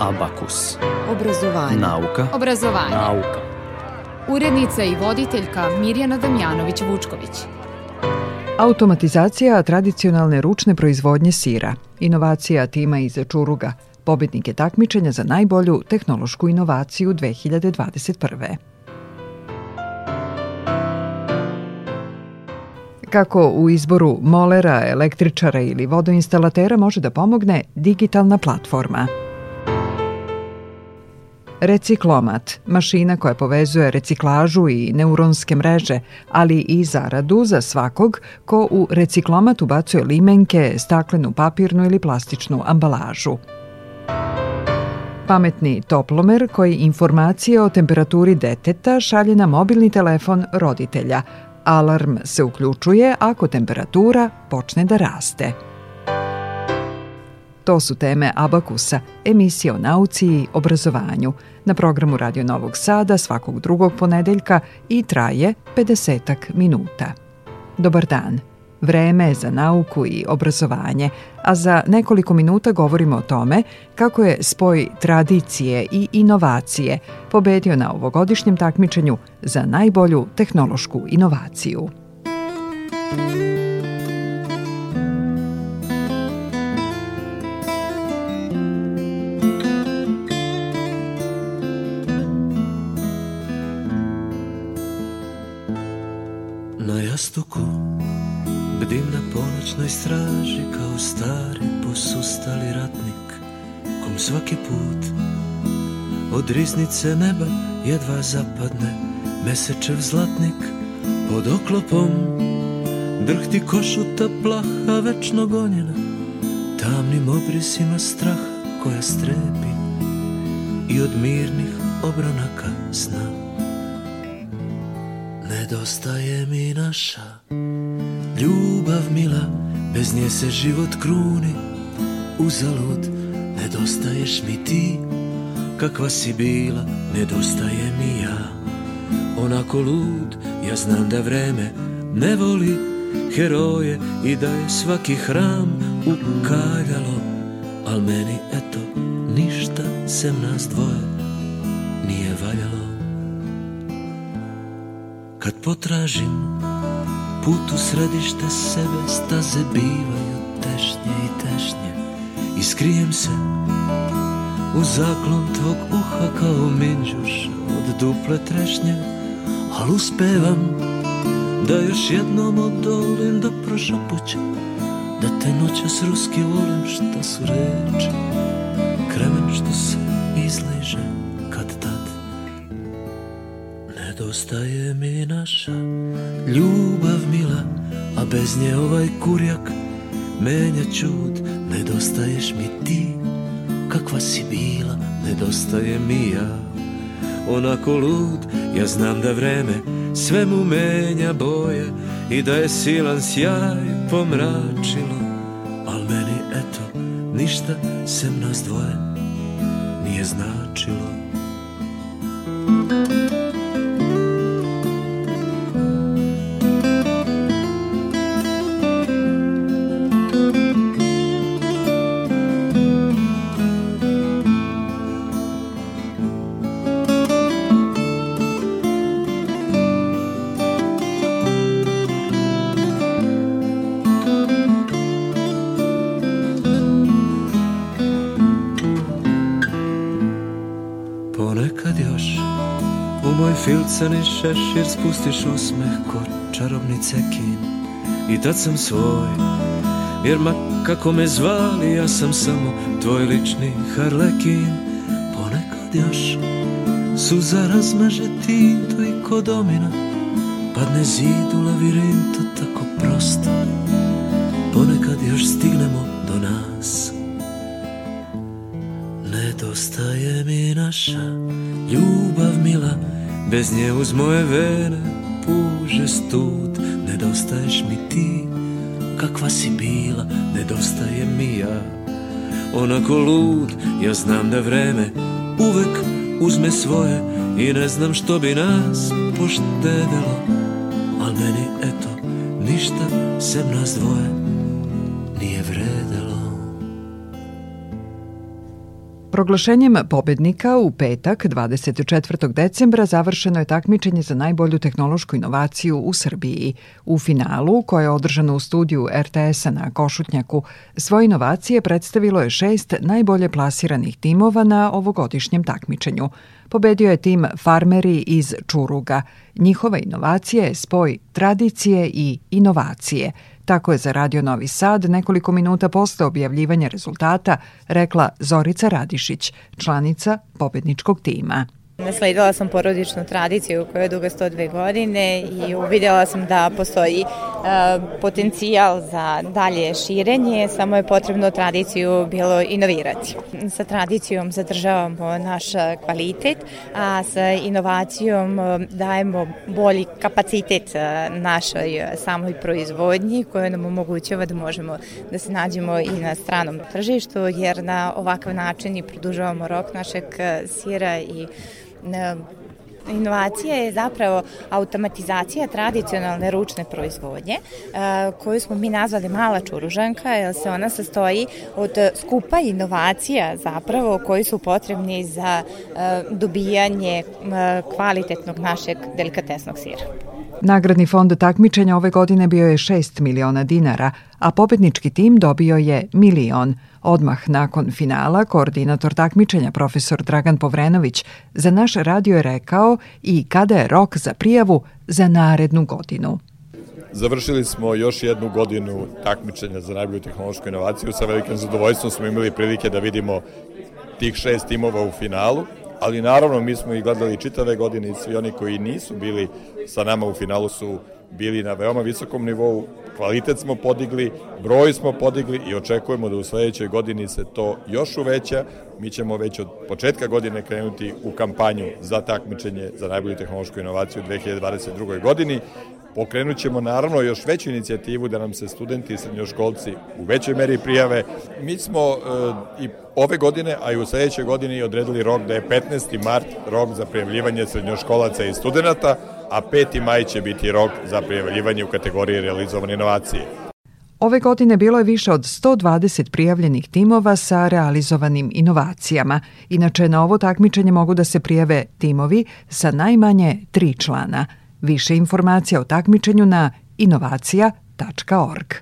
Abakus. Obrazovanje. Nauka. Obrazovanje. Nauka. Urednica i voditeljka Mirjana Damjanović-Vučković. Automatizacija tradicionalne ručne proizvodnje sira. Inovacija tima iz Čuruga. Pobednik takmičenja za najbolju tehnološku inovaciju 2021. kako u izboru molera, električara ili vodoinstalatera može da pomogne digitalna platforma. Reciklomat, mašina koja povezuje reciklažu i neuronske mreže, ali i zaradu za svakog ko u reciklomat ubacuje limenke, staklenu, papirnu ili plastičnu ambalažu. Pametni toplomer koji informacije o temperaturi deteta šalje na mobilni telefon roditelja. Alarm se uključuje ako temperatura počne da raste. To su teme Abakusa, emisije o nauci i obrazovanju, na programu Radio Novog Sada svakog drugog ponedeljka i traje 50 minuta. Dobar dan! Vreme je za nauku i obrazovanje, a za nekoliko minuta govorimo o tome kako je spoj tradicije i inovacije pobedio na ovogodišnjem takmičenju za najbolju tehnološku inovaciju. podstuku Bdim na ponoćnoj straži kao stari posustali ratnik Kom svaki put od riznice neba jedva zapadne Mesečev zlatnik pod oklopom Drhti košuta plaha večno gonjena Tamnim obrisima strah koja strepi I od mirnih obronaka sna nedostaje mi naša Ljubav mila, bez nje se život kruni Uzalud, nedostaješ mi ti Kakva si bila, nedostaje mi ja Onako lud, ja znam da vreme ne voli heroje I da je svaki hram ukaljalo Al meni eto, ništa sem nas dvoje nije valjalo Kad potražim put u središte sebe Staze bivaju tešnje i tešnje I skrijem se u zaklon tvog uha Kao minđuš od duple trešnje Al uspevam da još jednom odolim Da prošapućem da te noćas ruski volim Šta su reči, kremen što se izliže Nedostaje mi naša ljubav mila A bez nje ovaj kurjak menja čud Nedostaješ mi ti kakva si bila Nedostaje mi ja onako lud Ja znam da vreme sve mu menja boje I da je silan sjaj pomračilo Al meni eto ništa sem nas dvoje nije značilo šešir spustiš osmeh ko čarobnice kin I tad sam svoj, jer ma kako me zvali Ja sam samo tvoj lični harlekin Ponekad još suza razmaže tintu i ko Padne zid u lavirintu tako prosto Ponekad još stignemo do nas Nedostaje mi naša Bez nje uz moje vene puže stud Nedostaješ mi ti, kakva si bila Nedostaje mi ja, onako lud Ja znam da vreme uvek uzme svoje I ne znam što bi nas poštedelo Al meni eto, ništa sem nas dvoje Proglašenjem pobednika u petak 24. decembra završeno je takmičenje za najbolju tehnološku inovaciju u Srbiji. U finalu, koje je održano u studiju RTS-a na Košutnjaku, svoje inovacije predstavilo je šest najbolje plasiranih timova na ovogodišnjem takmičenju. Pobedio je tim Farmeri iz Čuruga. Njihova inovacija je spoj tradicije i inovacije – Tako je za Radio Novi Sad nekoliko minuta posle objavljivanja rezultata rekla Zorica Radišić, članica pobedničkog tima. Nasledila sam porodičnu tradiciju koja je duga 102 godine i uvidjela sam da postoji e, potencijal za dalje širenje, samo je potrebno tradiciju bilo inovirati. Sa tradicijom zadržavamo naš kvalitet, a sa inovacijom e, dajemo bolji kapacitet e, našoj samoj proizvodnji koja nam omogućava da možemo da se nađemo i na stranom tržištu jer na ovakav način i produžavamo rok našeg e, sira i Inovacija je zapravo automatizacija tradicionalne ručne proizvodnje e, koju smo mi nazvali mala čuružanka jer se ona sastoji od skupa inovacija zapravo koji su potrebni za e, dobijanje e, kvalitetnog našeg delikatesnog sira. Nagradni fond takmičenja ove godine bio je 6 miliona dinara, a pobednički tim dobio je milion. Odmah nakon finala, koordinator takmičenja profesor Dragan Povrenović za naš radio je rekao i kada je rok za prijavu za narednu godinu. Završili smo još jednu godinu takmičenja za najbolju tehnološku inovaciju. Sa velikim zadovoljstvom smo imali prilike da vidimo tih šest timova u finalu ali naravno mi smo i gledali čitave godine i svi oni koji nisu bili sa nama u finalu su bili na veoma visokom nivou, kvalitet smo podigli, broj smo podigli i očekujemo da u sledećoj godini se to još uveća. Mi ćemo već od početka godine krenuti u kampanju za takmičenje za najbolju tehnološku inovaciju u 2022. godini Pokrenut ćemo naravno još veću inicijativu da nam se studenti i srednjoškolci u većoj meri prijave. Mi smo e, i ove godine, a i u sledećoj godini odredili rok da je 15. mart rok za prijavljivanje srednjoškolaca i studenta, a 5. maj će biti rok za prijavljivanje u kategoriji realizovane inovacije. Ove godine bilo je više od 120 prijavljenih timova sa realizovanim inovacijama. Inače, na ovo takmičenje mogu da se prijave timovi sa najmanje tri člana – Više informacija o takmičenju na inovacija.org.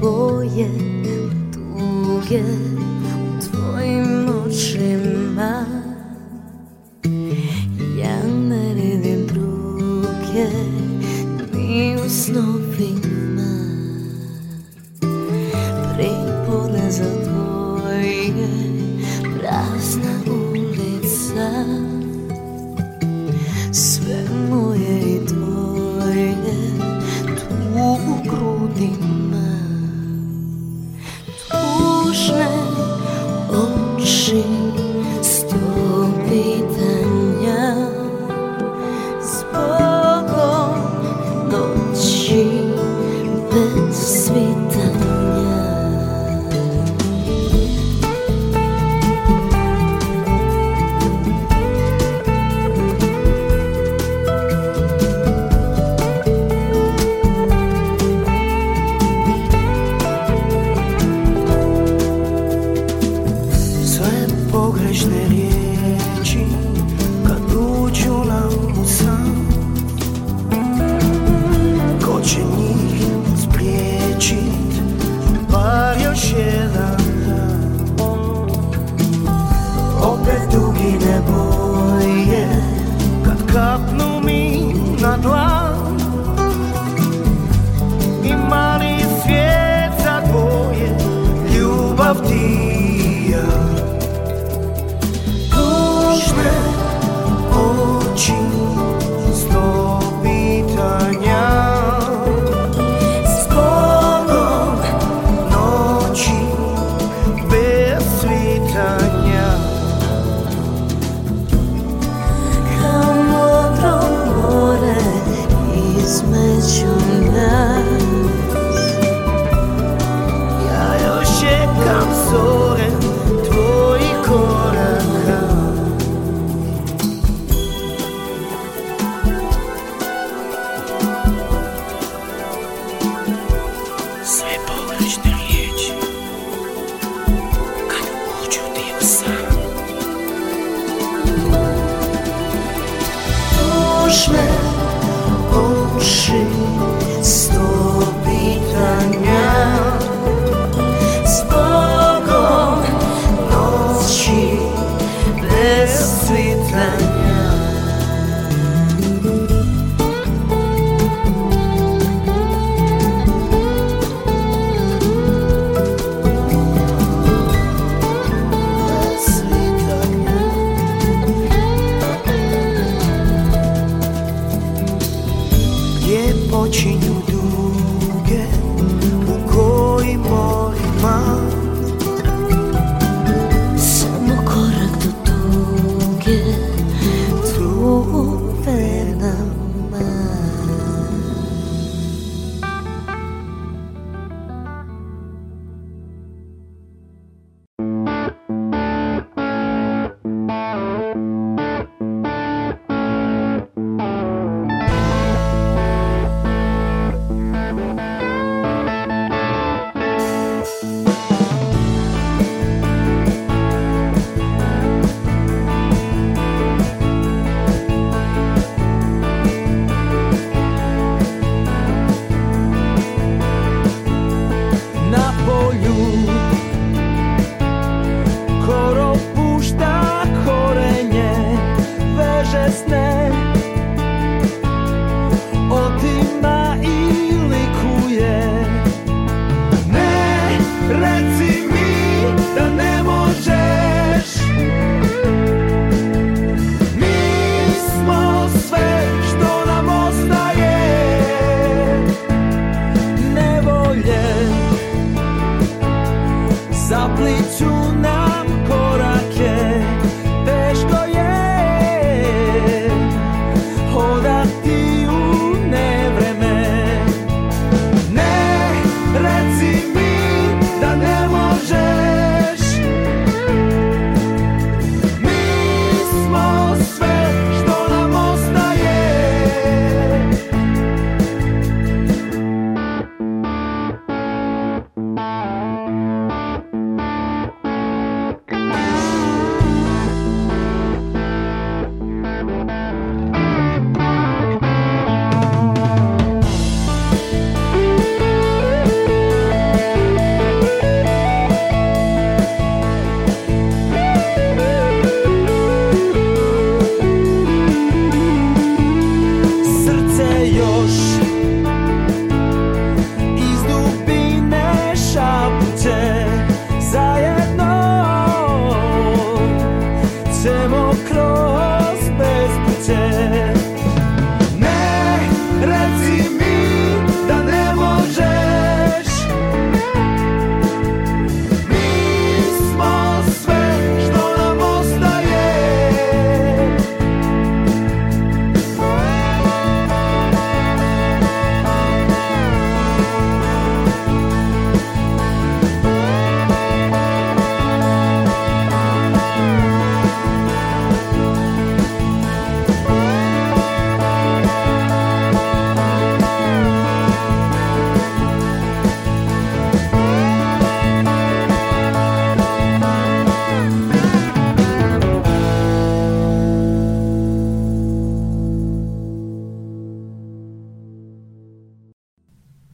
Boję, długie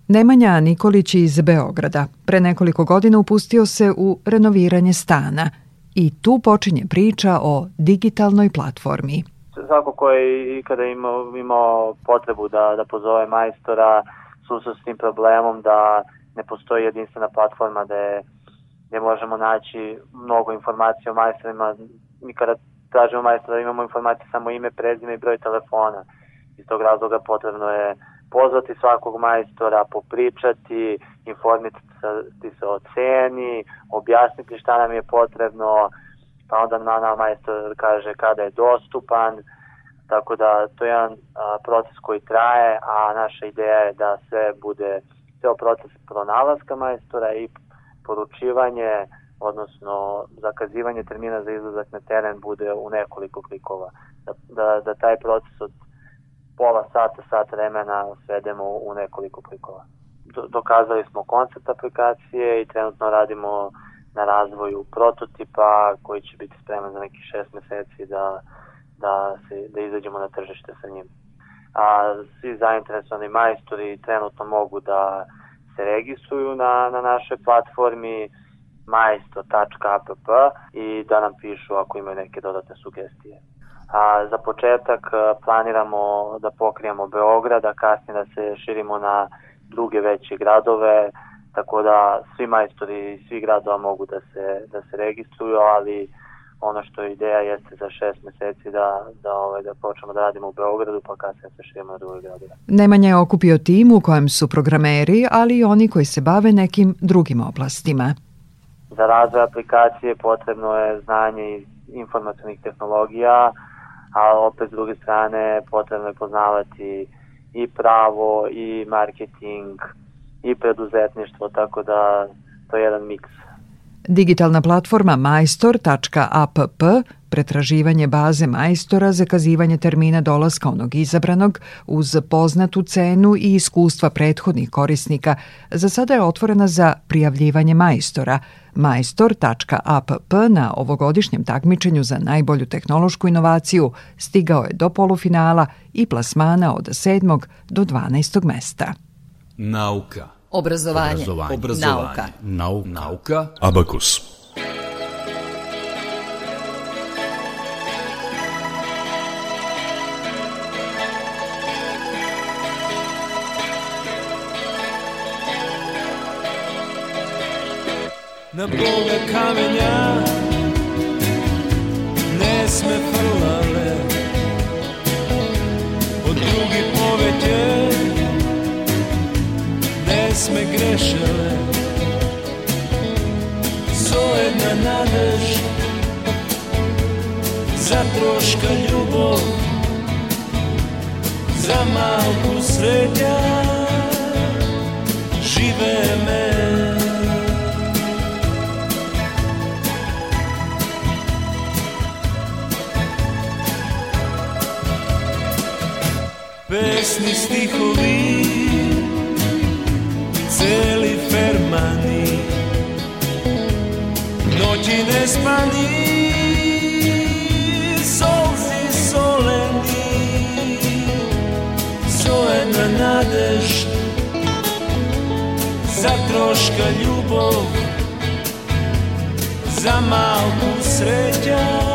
Nemanja Nikolić iz Beograda pre nekoliko godina upustio se u renoviranje stana i tu počinje priča o digitalnoj platformi. Svako ko je ikada imao, imao potrebu da, da pozove majstora, susao s tim problemom da ne postoji jedinstvena platforma da je, gde možemo naći mnogo informacija o majstorima. Mi kada tražimo majstora da imamo informacije samo ime, prezime i broj telefona. Iz tog razloga potrebno je pozvati svakog majstora, popričati, informirati se o ceni, objasniti šta nam je potrebno, pa onda na nama majstor kaže kada je dostupan, tako da to je jedan a, proces koji traje, a naša ideja je da sve bude ceo proces pronalaska majstora i poručivanje, odnosno zakazivanje termina za izlazak na teren bude u nekoliko klikova. Da, da, da taj proces od pola sata, sat vremena svedemo u nekoliko klikova. Dokazali smo koncept aplikacije i trenutno radimo na razvoju prototipa koji će biti spreman za nekih šest meseci da, da, se, da izađemo na tržište sa njim. A svi zainteresovani majstori trenutno mogu da se registruju na, na našoj platformi majsto.app i da nam pišu ako imaju neke dodatne sugestije. A, za početak e, planiramo da pokrijemo Beograd, a kasnije da se širimo na druge veće gradove, tako da svi majstori iz svih gradova mogu da se, da se registruju, ali ono što je ideja jeste za šest meseci da, da, ovaj, da počnemo da radimo u Beogradu, pa kasnije se širimo na druge gradove. Nemanja je okupio tim u kojem su programeri, ali i oni koji se bave nekim drugim oblastima. Za razvoj aplikacije potrebno je znanje iz informacijonih tehnologija, ali opet s druge strane potrebno je poznavati i pravo i marketing i preduzetništvo, tako da to je jedan miks. Digitalna platforma majstor.app pretraživanje baze majstora, zakazivanje termina dolaska onog izabranog uz poznatu cenu i iskustva prethodnih korisnika, za sada je otvorena za prijavljivanje majstora. Majstor.app na ovogodišnjem takmičenju za najbolju tehnološku inovaciju stigao je do polufinala i plasmana od 7. do 12. mesta. Nauka Obrazovanje. Obrazovanje. Obrazovanje. Nauka. Nauka. Nauka. Abakus. Na boga kamenja ne sme pesme grešile Zove me na rež Za troška ljubov Za malku srednja Žive me Pesni stihovi cijeli fermani Noći ne spani Solzi soleni Zove na nadež Za troška ljubov Za malku sreća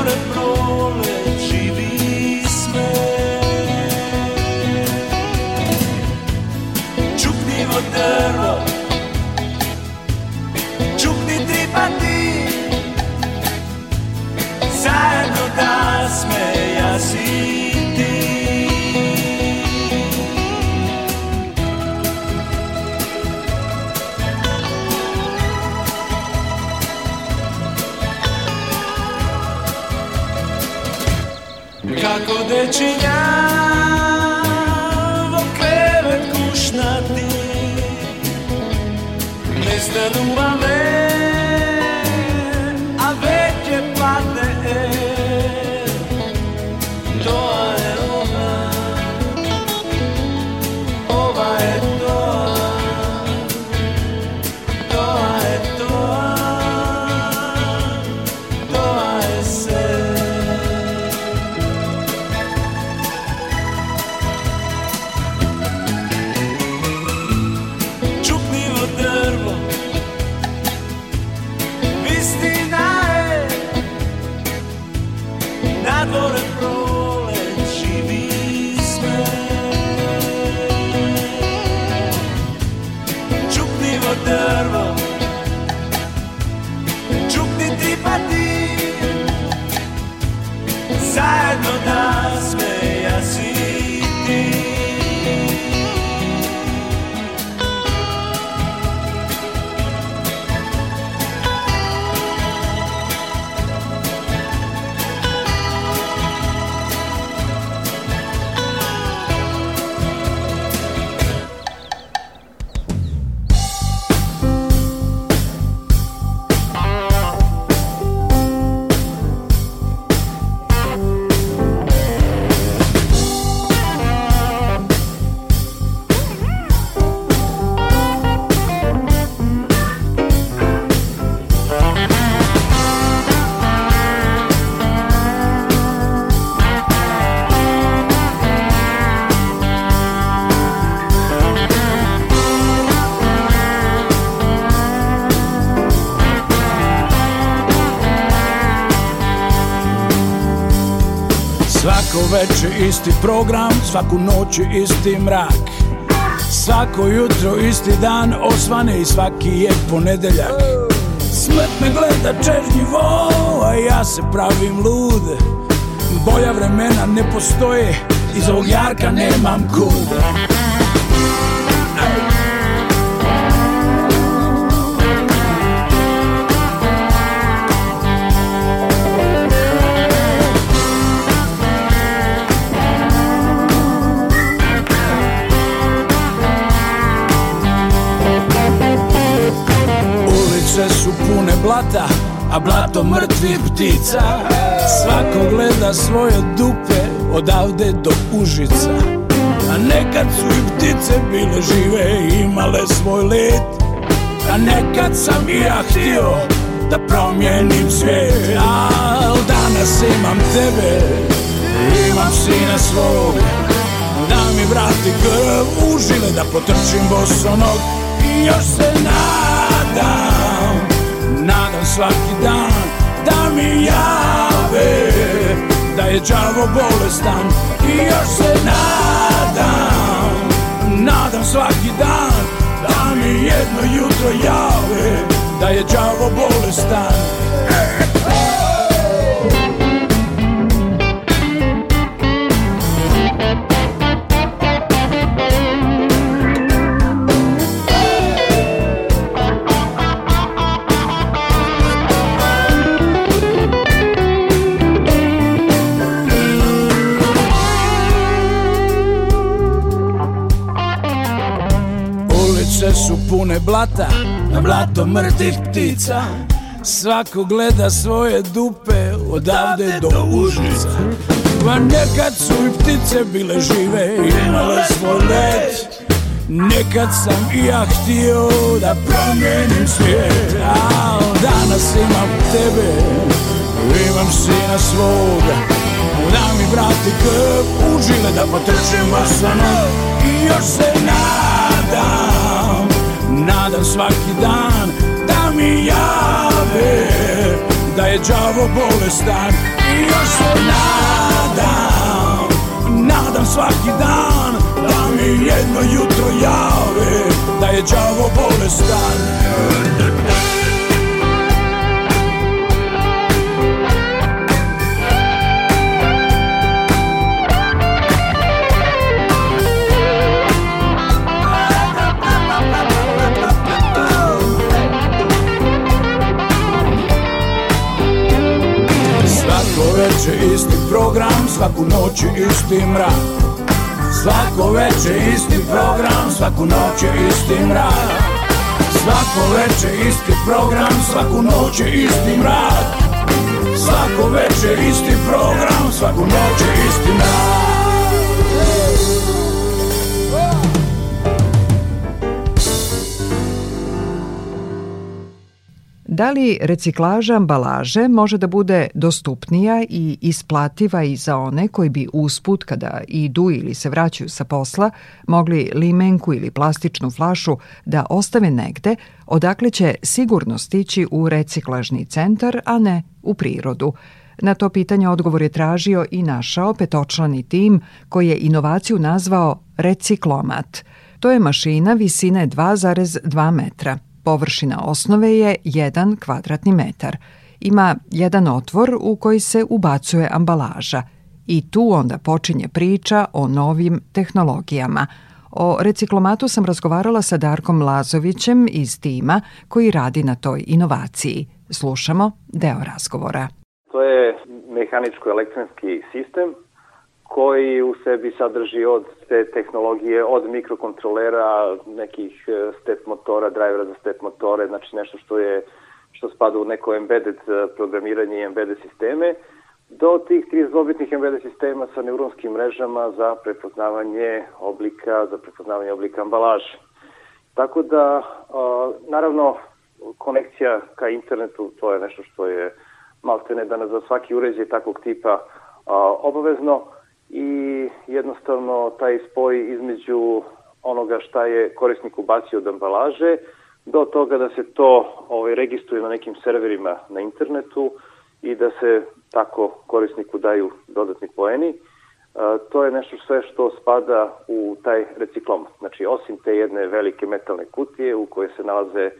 cuore prole Како дечиња во кревет кушнати Не стануваме isti program, svaku noć isti mrak Svako jutro isti dan osvane i svaki je ponedeljak Smrt me gleda vol a ja se pravim lud Bolja vremena ne postoje, iz ovog jarka nemam kud blato mrtvi ptica Svako gleda svoje dupe odavde do užica A nekad su i ptice bile žive i imale svoj let A nekad sam i ja htio da promijenim svijet Al danas imam tebe, imam sina svog Da mi vrati krv užile da potrčim bosonog I još se nadam svaki dan Da mi jave Da je đavo bolestan I još se nadam Nadam svaki dan Da mi jedno jutro jave Da je đavo bolestan pune blata Na blato mrtvih ptica Svako gleda svoje dupe Odavde do užnica Pa nekad su i ptice bile žive Imale smo let Nekad sam i ja htio da promijenim svijet A danas imam tebe Imam sina svoga Da mi vrati krv u Da potrčim vas I još se nadam nadam svaki dan Da mi jave da je đavo bolestan I još se nadam, nadam svaki dan Da mi jedno jutro jave da je đavo bolestan noć isti mrak Svako veče isti program, svaku noć je isti mrak Svako veče isti program, svaku noć je isti mrak Svako veče isti program, svaku noć je isti mrak Da li reciklaža ambalaže može da bude dostupnija i isplativa i za one koji bi usput kada idu ili se vraćaju sa posla mogli limenku ili plastičnu flašu da ostave negde odakle će sigurno stići u reciklažni centar, a ne u prirodu? Na to pitanje odgovor je tražio i našao petočlani tim koji je inovaciju nazvao reciklomat. To je mašina visine 2,2 metra. Površina osnove je 1 kvadratni metar. Ima jedan otvor u koji se ubacuje ambalaža i tu onda počinje priča o novim tehnologijama – O reciklomatu sam razgovarala sa Darkom Lazovićem iz tima koji radi na toj inovaciji. Slušamo deo razgovora. To je mehaničko-elektronski sistem koji u sebi sadrži od te tehnologije, od mikrokontrolera, nekih e, step motora, drajvera za step motore, znači nešto što je što spada u neko embedded e, programiranje i embedded sisteme, do tih 30 dobitnih embedded sistema sa neuronskim mrežama za prepoznavanje oblika, za prepoznavanje oblika ambalaže. Tako da, e, naravno, konekcija ka internetu, to je nešto što je malte ne danas za svaki uređaj takvog tipa obavezno, i jednostavno taj spoj između onoga šta je korisnik ubacio od ambalaže do toga da se to ovaj, registruje na nekim serverima na internetu i da se tako korisniku daju dodatni poeni. A, e, to je nešto sve što spada u taj reciklom. Znači, osim te jedne velike metalne kutije u kojoj se nalaze e,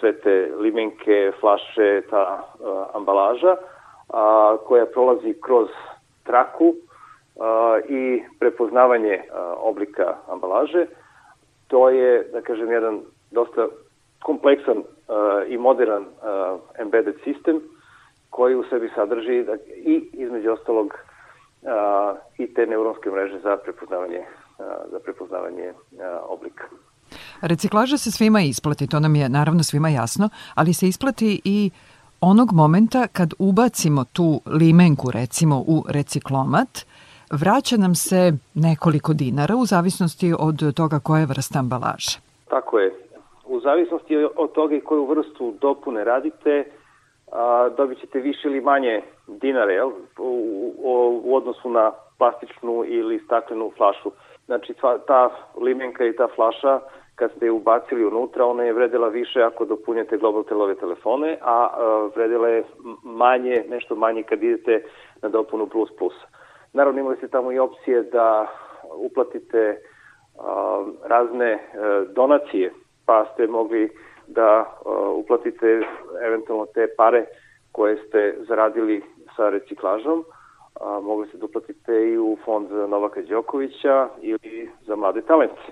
sve te limenke, flaše, ta e, ambalaža, a, koja prolazi kroz traku, i prepoznavanje oblika ambalaže. To je, da kažem, jedan dosta kompleksan i modern embedded sistem koji u sebi sadrži da, i između ostalog i te neuronske mreže za prepoznavanje za prepoznavanje oblika. Reciklaža se svima isplati, to nam je naravno svima jasno, ali se isplati i onog momenta kad ubacimo tu limenku recimo u reciklomat, vraća nam se nekoliko dinara u zavisnosti od toga koja je vrsta ambalaže. Tako je. U zavisnosti od toga i koju vrstu dopune radite, a, dobit ćete više ili manje dinara jel? U, u, u odnosu na plastičnu ili staklenu flašu. Znači ta ta limenka i ta flaša kad ste je ubacili unutra, ona je vredela više ako dopunjate globaltelove telefone, a, a vredila je manje, nešto manje kad idete na dopunu plus plus. Naravno imali ste tamo i opcije da uh, uplatite a, uh, razne e, donacije, pa ste mogli da a, uplatite eventualno te pare koje ste zaradili sa reciklažom, a, mogli ste da uplatite i u fond za Novaka Đokovića ili za mlade talente.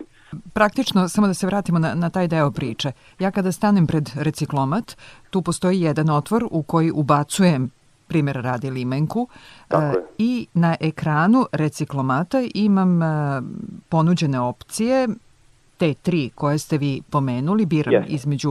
Praktično, samo da se vratimo na, na taj deo priče. Ja kada stanem pred reciklomat, tu postoji jedan otvor u koji ubacujem primjer radi limenku e, i na ekranu reciklomata imam e, ponuđene opcije te tri koje ste vi pomenuli, biram yes. između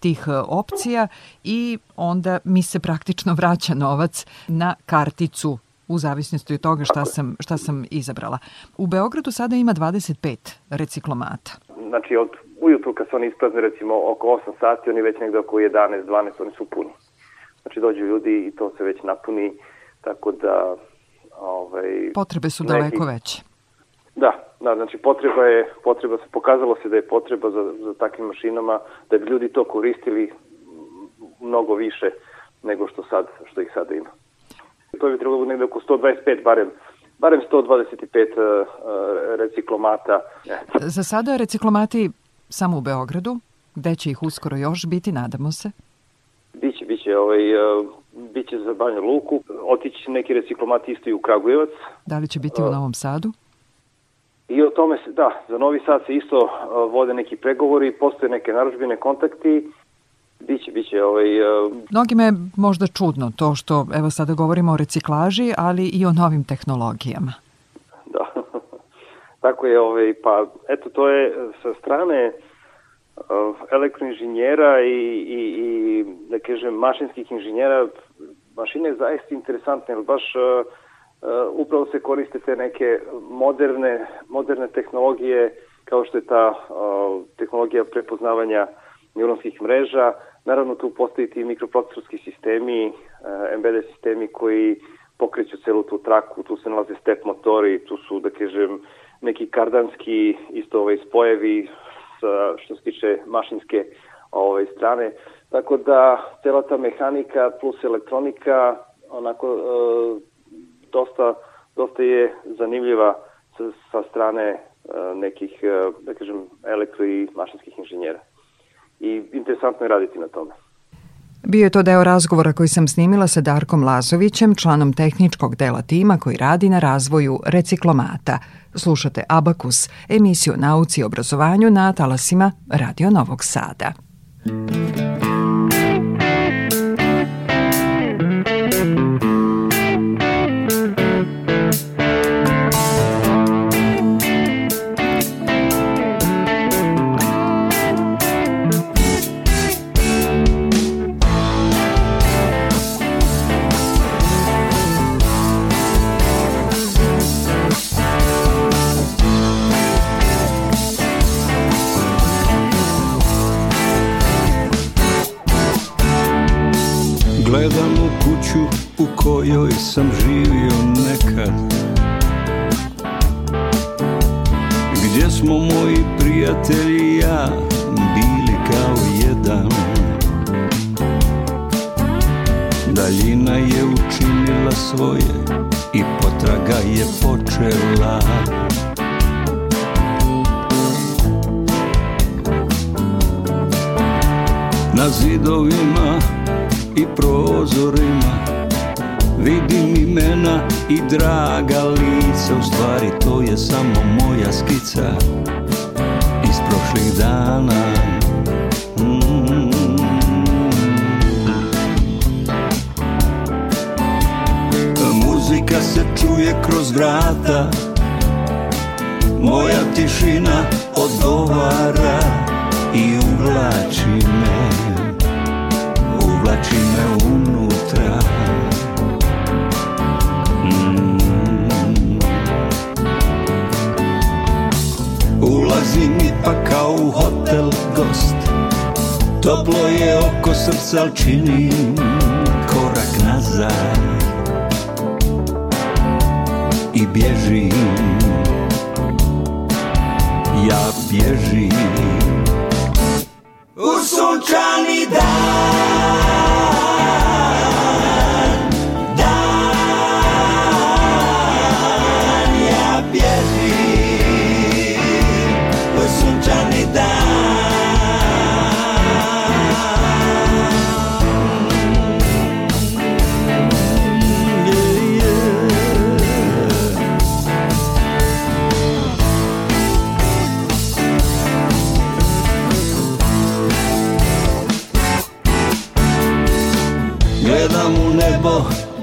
tih e, opcija i onda mi se praktično vraća novac na karticu u zavisnosti od toga šta sam, šta sam izabrala. U Beogradu sada ima 25 reciklomata. Znači od ujutru kad se oni isprazne recimo oko 8 sati, oni već negde oko 11-12 oni su puni. Znači dođu ljudi i to se već napuni, tako da... Ovaj, Potrebe su neki... daleko veće. Da, da, znači potreba je, potreba se, pokazalo se da je potreba za, za takvim mašinama, da bi ljudi to koristili mnogo više nego što sad, što ih sad ima. To bi trebalo negde oko 125 barem barem 125 eh, eh, reciklomata. Za sada reciklomati samo u Beogradu, gde će ih uskoro još biti, nadamo se? Ovaj, e, će ovaj, biće za Banja Luku, otići neki reciklomati isto i u Kragujevac. Da li će biti u e, Novom Sadu? I o tome se, da, za Novi Sad se isto e, vode neki pregovori, postoje neke naručbine, kontakti, Biće, biće. Ovaj, uh... Mnogima je možda čudno to što, evo sada govorimo o reciklaži, ali i o novim tehnologijama. Da, tako je. Ovaj, pa eto, to je sa strane Eh, elektroinženjera i, i, i da kažem mašinskih inženjera mašine je zaista interesantna jer baš uh, upravo se koriste te neke moderne, moderne tehnologije kao što je ta uh, tehnologija prepoznavanja neuronskih mreža. Naravno tu postoji ti mikroprocesorski sistemi, uh, embedded sistemi koji pokreću celu tu traku, tu se nalaze step motori, tu su da kažem neki kardanski isto ovaj spojevi E, što se tiče mašinske ove ovaj, strane. Tako da cela ta mehanika plus elektronika onako e, dosta, dosta je zanimljiva sa, sa strane e, nekih, e, da kažem, elektro i mašinskih inženjera. I interesantno je raditi na tome. Bio je to deo razgovora koji sam snimila sa Darkom Lazovićem, članom tehničkog dela tima koji radi na razvoju reciklomata. Slušate Abakus, emisiju nauci i obrazovanju na talasima Radio Novog Sada. Muzika is some Toplo je oko srca, ali činim korak nazad I bježim, ja bježim U sunčani dan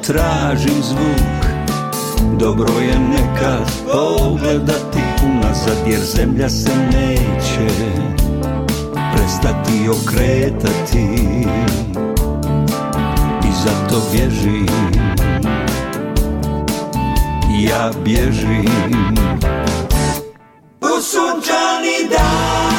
traži zvuk Dobro je nekad pogledati unazad jer zemlja se neće prestati okretati I zato bježim, ja bježim U sunčani dan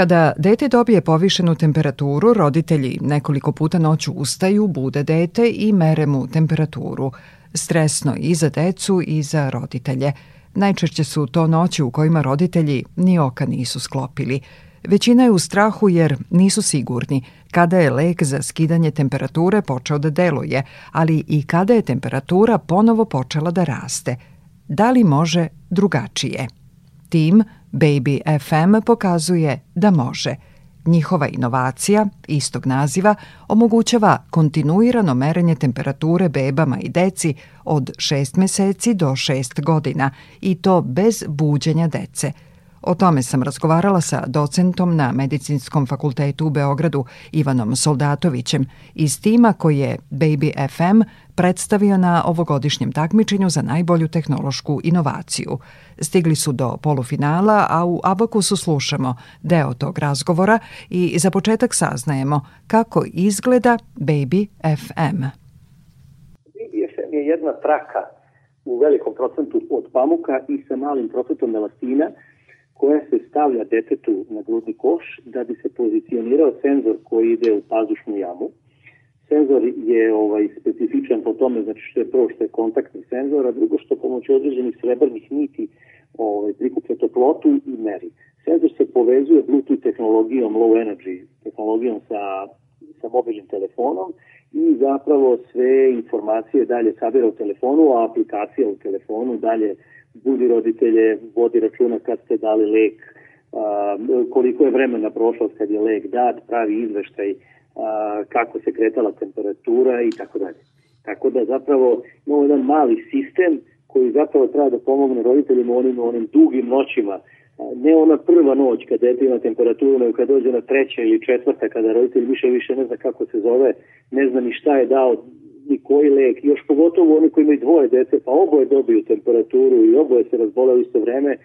Kada dete dobije povišenu temperaturu, roditelji nekoliko puta noću ustaju, bude dete i mere mu temperaturu. Stresno i za decu i za roditelje. Najčešće su to noći u kojima roditelji ni oka nisu sklopili. Većina je u strahu jer nisu sigurni kada je lek za skidanje temperature počeo da deluje, ali i kada je temperatura ponovo počela da raste. Da li može drugačije? Tim – Baby FM pokazuje da može. Njihova inovacija, istog naziva, omogućava kontinuirano merenje temperature bebama i deci od 6 meseci do 6 godina i to bez buđenja dece – O tome sam razgovarala sa docentom na Medicinskom fakultetu u Beogradu Ivanom Soldatovićem iz tima koji je Baby FM predstavio na ovogodišnjem takmičenju za najbolju tehnološku inovaciju. Stigli su do polufinala, a u Abakusu slušamo deo tog razgovora i za početak saznajemo kako izgleda Baby FM. Baby FM je jedna traka u velikom procentu od pamuka i sa malim procentom elastina – koja se stavlja detetu na grudni koš da bi se pozicionirao senzor koji ide u pazušnu jamu. Senzor je ovaj specifičan po tome, znači što je prvo što je kontaktni senzor, a drugo što pomoću određenih srebrnih niti ovaj, prikuplja toplotu i meri. Senzor se povezuje Bluetooth tehnologijom, low energy tehnologijom sa, sa mobilnim telefonom i zapravo sve informacije dalje sabira u telefonu, a aplikacija u telefonu dalje budi roditelje, vodi računa kad ste dali lek, koliko je vremena prošlo kad je lek dat, pravi izveštaj kako se kretala temperatura i tako dalje. Tako da zapravo imamo jedan mali sistem koji zapravo treba da pomogne roditeljima onim, onim dugim noćima ne ona prva noć kada dete ima temperaturu, nego kada dođe na treća ili četvrta, kada roditelj više više ne zna kako se zove, ne zna ni šta je dao ni koji lek, još pogotovo oni koji imaju dvoje dece, pa oboje dobiju temperaturu i oboje se razbole u isto vreme,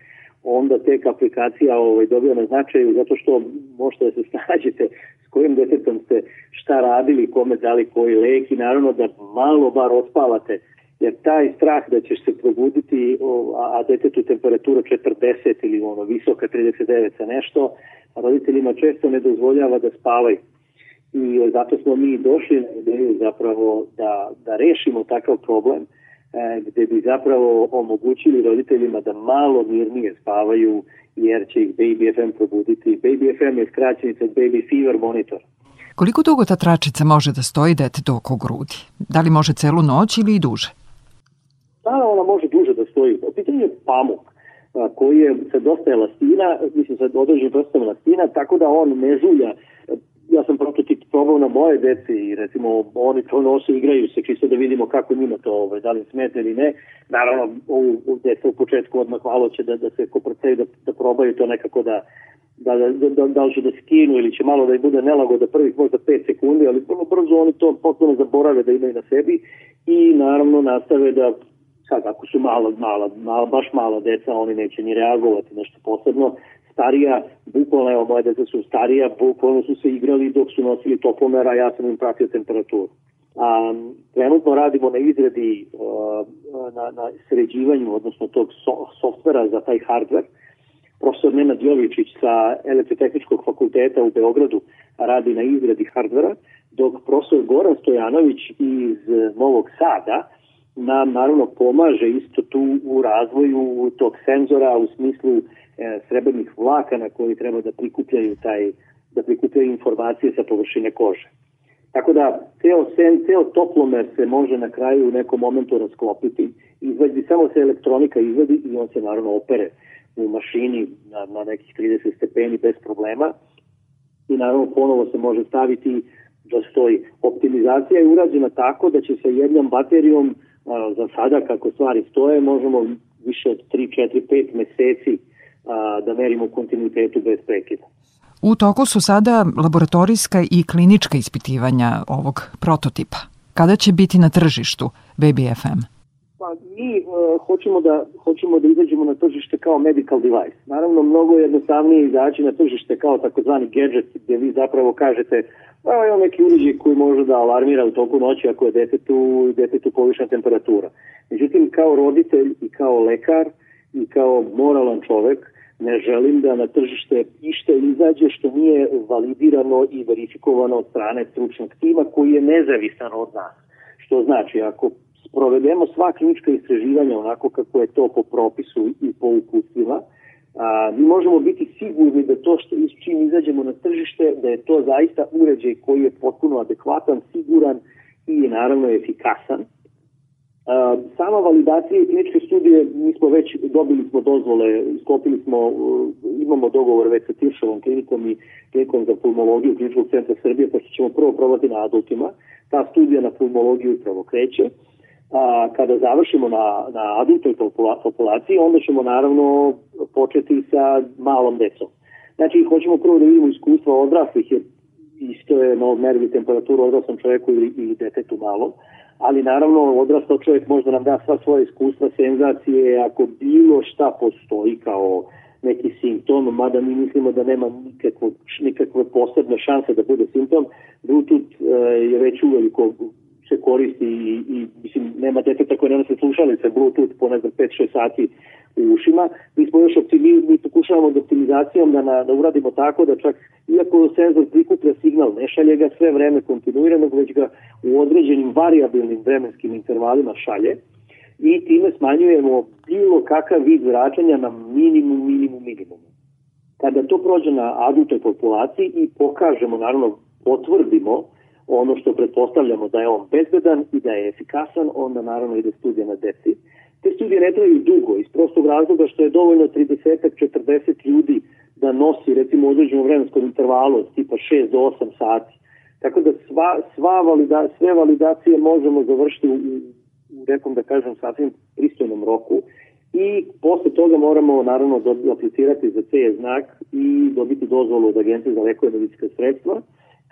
onda tek aplikacija ovaj, dobija na značaju zato što možete da se snađete s kojim detetom ste šta radili, kome dali koji lek i naravno da malo bar ospavate jer taj strah da ćeš se probuditi, a detetu temperatura 40 ili ono visoka 39 sa nešto, roditeljima često ne dozvoljava da spavaju i zato smo mi došli na ideju zapravo da, da rešimo takav problem e, gde bi zapravo omogućili roditeljima da malo mirnije spavaju jer će ih Baby FM probuditi. Baby FM je skraćenica od Baby Fever Monitor. Koliko dugo ta tračica može da stoji dete do oko grudi? Da li može celu noć ili i duže? Da, ona može duže da stoji. Pitanje je pamuk koji je sa dosta elastina, mislim sa određenim vrstom elastina, tako da on ne žulja. Ja sam protiv probao na moje deci i recimo oni to nose, igraju se čisto da vidimo kako njima to, ovaj, da li smete ili ne. Naravno, u deca u početku odmah malo će da, da se koprcaju, da, da probaju to nekako da, da, da, da, da li da skinu ili će malo da i bude nelagoda prvih možda 5 sekundi, ali vrlo brzo oni to potpuno zaborave da imaju na sebi i naravno nastave da sad ako su malo, malo, mala, baš malo deca, oni neće ni reagovati nešto posebno, starija, bukvalno evo moje deca su starija, bukvalno su se igrali dok su nosili toplomera, ja sam im pratio temperaturu. A, trenutno radimo na izredi, na, na sređivanju, odnosno tog so, softvera za taj hardware. Profesor Nenad Jovičić sa Elektrotehničkog fakulteta u Beogradu radi na izredi hardvera, dok profesor Goran Stojanović iz Novog Sada nam naravno pomaže isto tu u razvoju tog senzora u smislu uh, E, srebrnih vlakana koji treba da prikupljaju taj da prikupljaju informacije sa površine kože. Tako da, ceo, sen, ceo toplomer se može na kraju u nekom momentu rasklopiti, izvadi, samo se elektronika izvadi i on se naravno opere u mašini na, na nekih 30 stepeni bez problema i naravno ponovo se može staviti da stoji. Optimizacija je urađena tako da će sa jednom baterijom, a, za sada kako stvari stoje, možemo više od 3, 4, 5 meseci da merimo kontinuitetu bez prekida. U toku su sada laboratorijska i klinička ispitivanja ovog prototipa. Kada će biti na tržištu BBFM? Pa mi uh, hoćemo, da, hoćemo da izađemo na tržište kao medical device. Naravno, mnogo je jednostavnije izaći na tržište kao takozvani gadget, gde vi zapravo kažete pa je neki uređaj koji može da alarmira u toku noći ako je detetu, detetu povišena temperatura. Međutim, kao roditelj i kao lekar i kao moralan čovek, ne želim da na tržište išta izađe što nije validirano i verifikovano od strane stručnog tima koji je nezavisan od nas. Što znači, ako sprovedemo sva klinička istraživanja onako kako je to po propisu i po uputstvima, a, mi možemo biti sigurni da to što iz čim izađemo na tržište, da je to zaista uređaj koji je potpuno adekvatan, siguran i naravno efikasan Uh, sama validacija i kliničke studije, mi smo već dobili smo dozvole, skopili smo, uh, imamo dogovor već sa Tiršovom klinikom i klinikom za pulmologiju Kliničkog centra Srbije, pošto ćemo prvo probati na adultima. Ta studija na pulmologiju upravo kreće. A, kada završimo na, na adultoj populaciji, onda ćemo naravno početi sa malom decom. Znači, hoćemo prvo da vidimo iskustva odraslih, jer isto je no, merili temperaturu odraslom čoveku ili, ili detetu malom ali naravno odrastao čovjek možda nam da sva svoja iskustva, senzacije, ako bilo šta postoji kao neki simptom, mada mi mislimo da nema nikakvo, nikakve posebne šanse da bude simptom, Bluetooth e, je već uveliko se koristi i, i mislim, nema deteta koje ne nose slušalice Bluetooth po ne znam 5-6 sati u ušima. Mi smo još optimi, mi pokušavamo da optimizacijom da, na, da uradimo tako da čak, iako senzor prikuplja signal, ne šalje ga sve vreme kontinuiranog, već ga u određenim variabilnim vremenskim intervalima šalje i time smanjujemo bilo kakav vid zračenja na minimum, minimum, minimum. Kada to prođe na adultoj populaciji i pokažemo, naravno, potvrdimo ono što pretpostavljamo da je on bezbedan i da je efikasan, onda naravno ide studija na deci Te studije ne traju dugo, iz prostog razloga što je dovoljno 30-40 ljudi da nosi recimo u određenom vremenskom intervalu od tipa 6 do 8 sati. Tako da sva, sva valida, sve validacije možemo završiti u, u nekom, da kažem, sasvim pristojnom roku i posle toga moramo naravno aplicirati za CE znak i dobiti dozvolu od Agencije za lekove medicinska sredstva.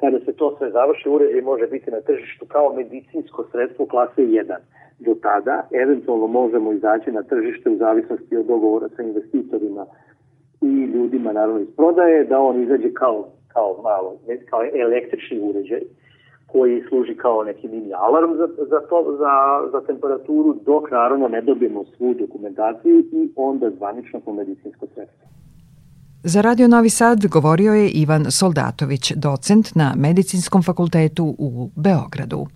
Kada se to sve završi, uređaj može biti na tržištu kao medicinsko sredstvo klase 1. Do tada, eventualno možemo izaći na tržište u zavisnosti od dogovora sa investitorima i ljudima naravno iz prodaje, da on izađe kao, kao malo, kao električni uređaj koji služi kao neki mini alarm za, za, to, za, za temperaturu, dok naravno ne dobijemo svu dokumentaciju i onda zvanično po medicinsko sredstvo. Za Radio Novi Sad govorio je Ivan Soldatović, docent na Medicinskom fakultetu u Beogradu.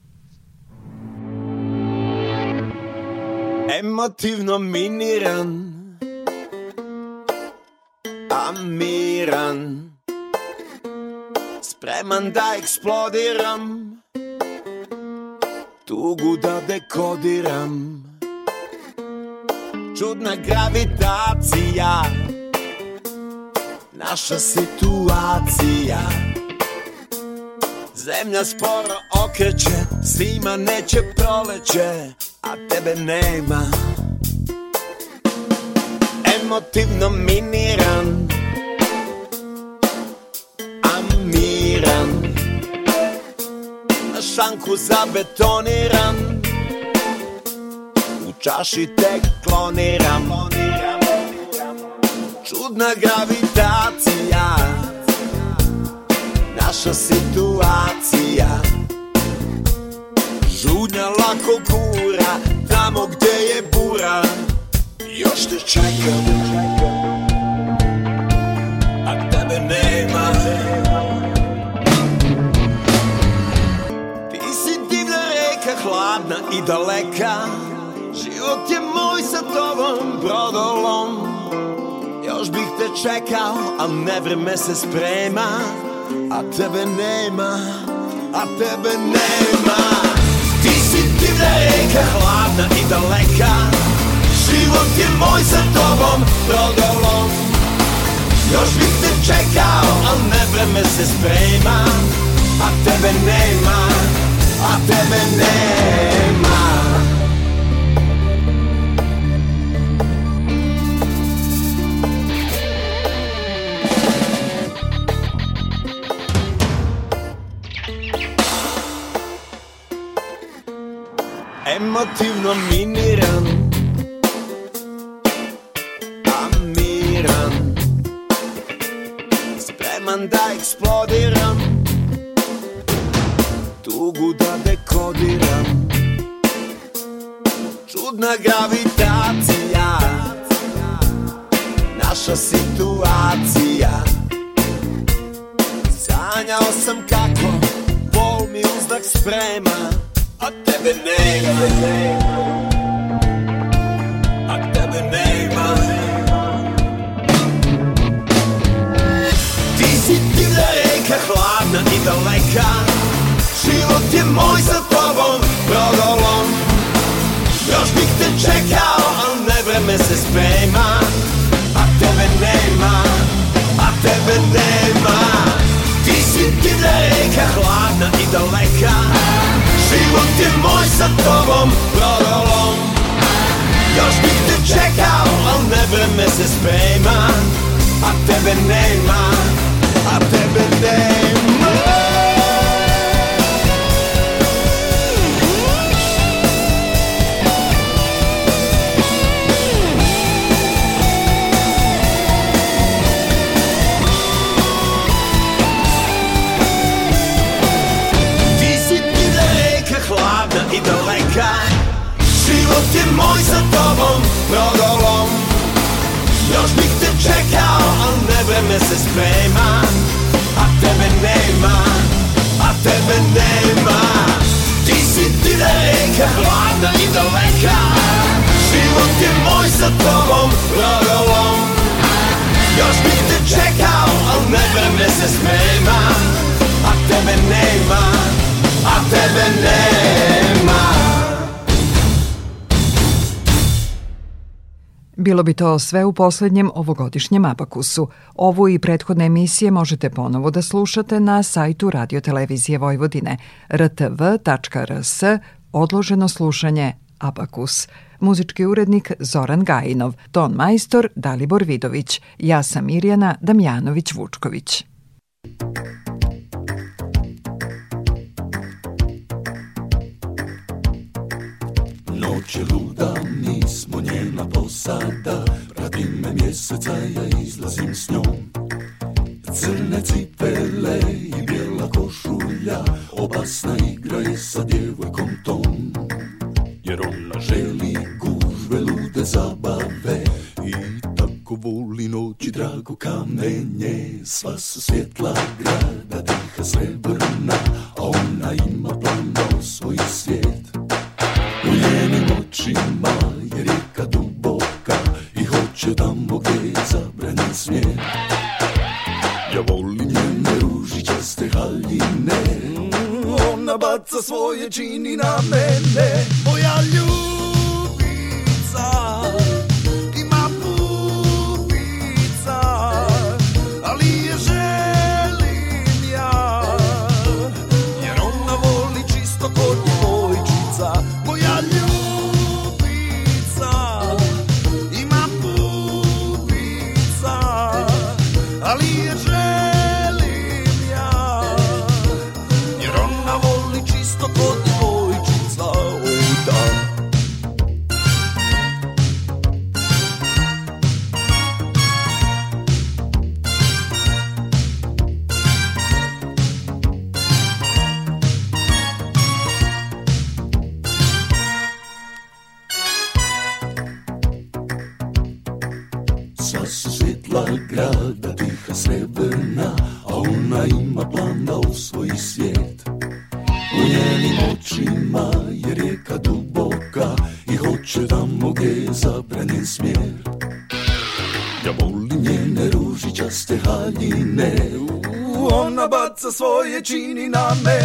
Emotivno miniran Amiran Spreman da eksplodiram Tugu da dekodiram Čudna gravitacija Čudna gravitacija naša situacija Zemlja sporo okreće, svima neće proleće, a tebe nema Emotivno miniran, Amiran Na šanku zabetoniran, u čaši tek kloniram, kloniram Čudna gravitacija Naša situacija Žudnja lako gura Tamo gde je bura Još te čekam A tebe nema Ti si divna reka Hladna i daleka Život je moj sa tobom brodolom Još bih te čekao, al nevreme se sprema A tebe nema, a tebe nema Ti si divna reka, hladna i daleka Život je moj sa tobom, brodolom Još bih te čekao, al nevreme se sprema A tebe nema, a tebe nema daleka Život je moj sa tobom brodolom Još bih te čekao, al ne vreme da se smema A tebe nema, a tebe nema Bilo bi to sve u poslednjem ovogodišnjem Abakusu. Ovu i prethodne emisije možete ponovo da slušate na sajtu Radio Televizije Vojvodine rtv.rs odloženo slušanje Abakus. Muzički urednik Zoran Gajinov, ton majstor Dalibor Vidović, ja sam Irjana Damjanović-Vučković. Noć je luda, nismo njena posada, radi me mjeseca, ja izlazim s njom. Crne cipele i bijela košulja, opasna igra je sa djevojkom tom. Jer ona želi gužve lude zabave I tako voli noći drago kamenje Sva su svjetla grada diha srebrna A ona ima plano da svoj svijet U njenim očima je rijeka duboka I hoće tamo da gdje zabranjen svijet svoje čini na mene Moja ljubav svoje čini na me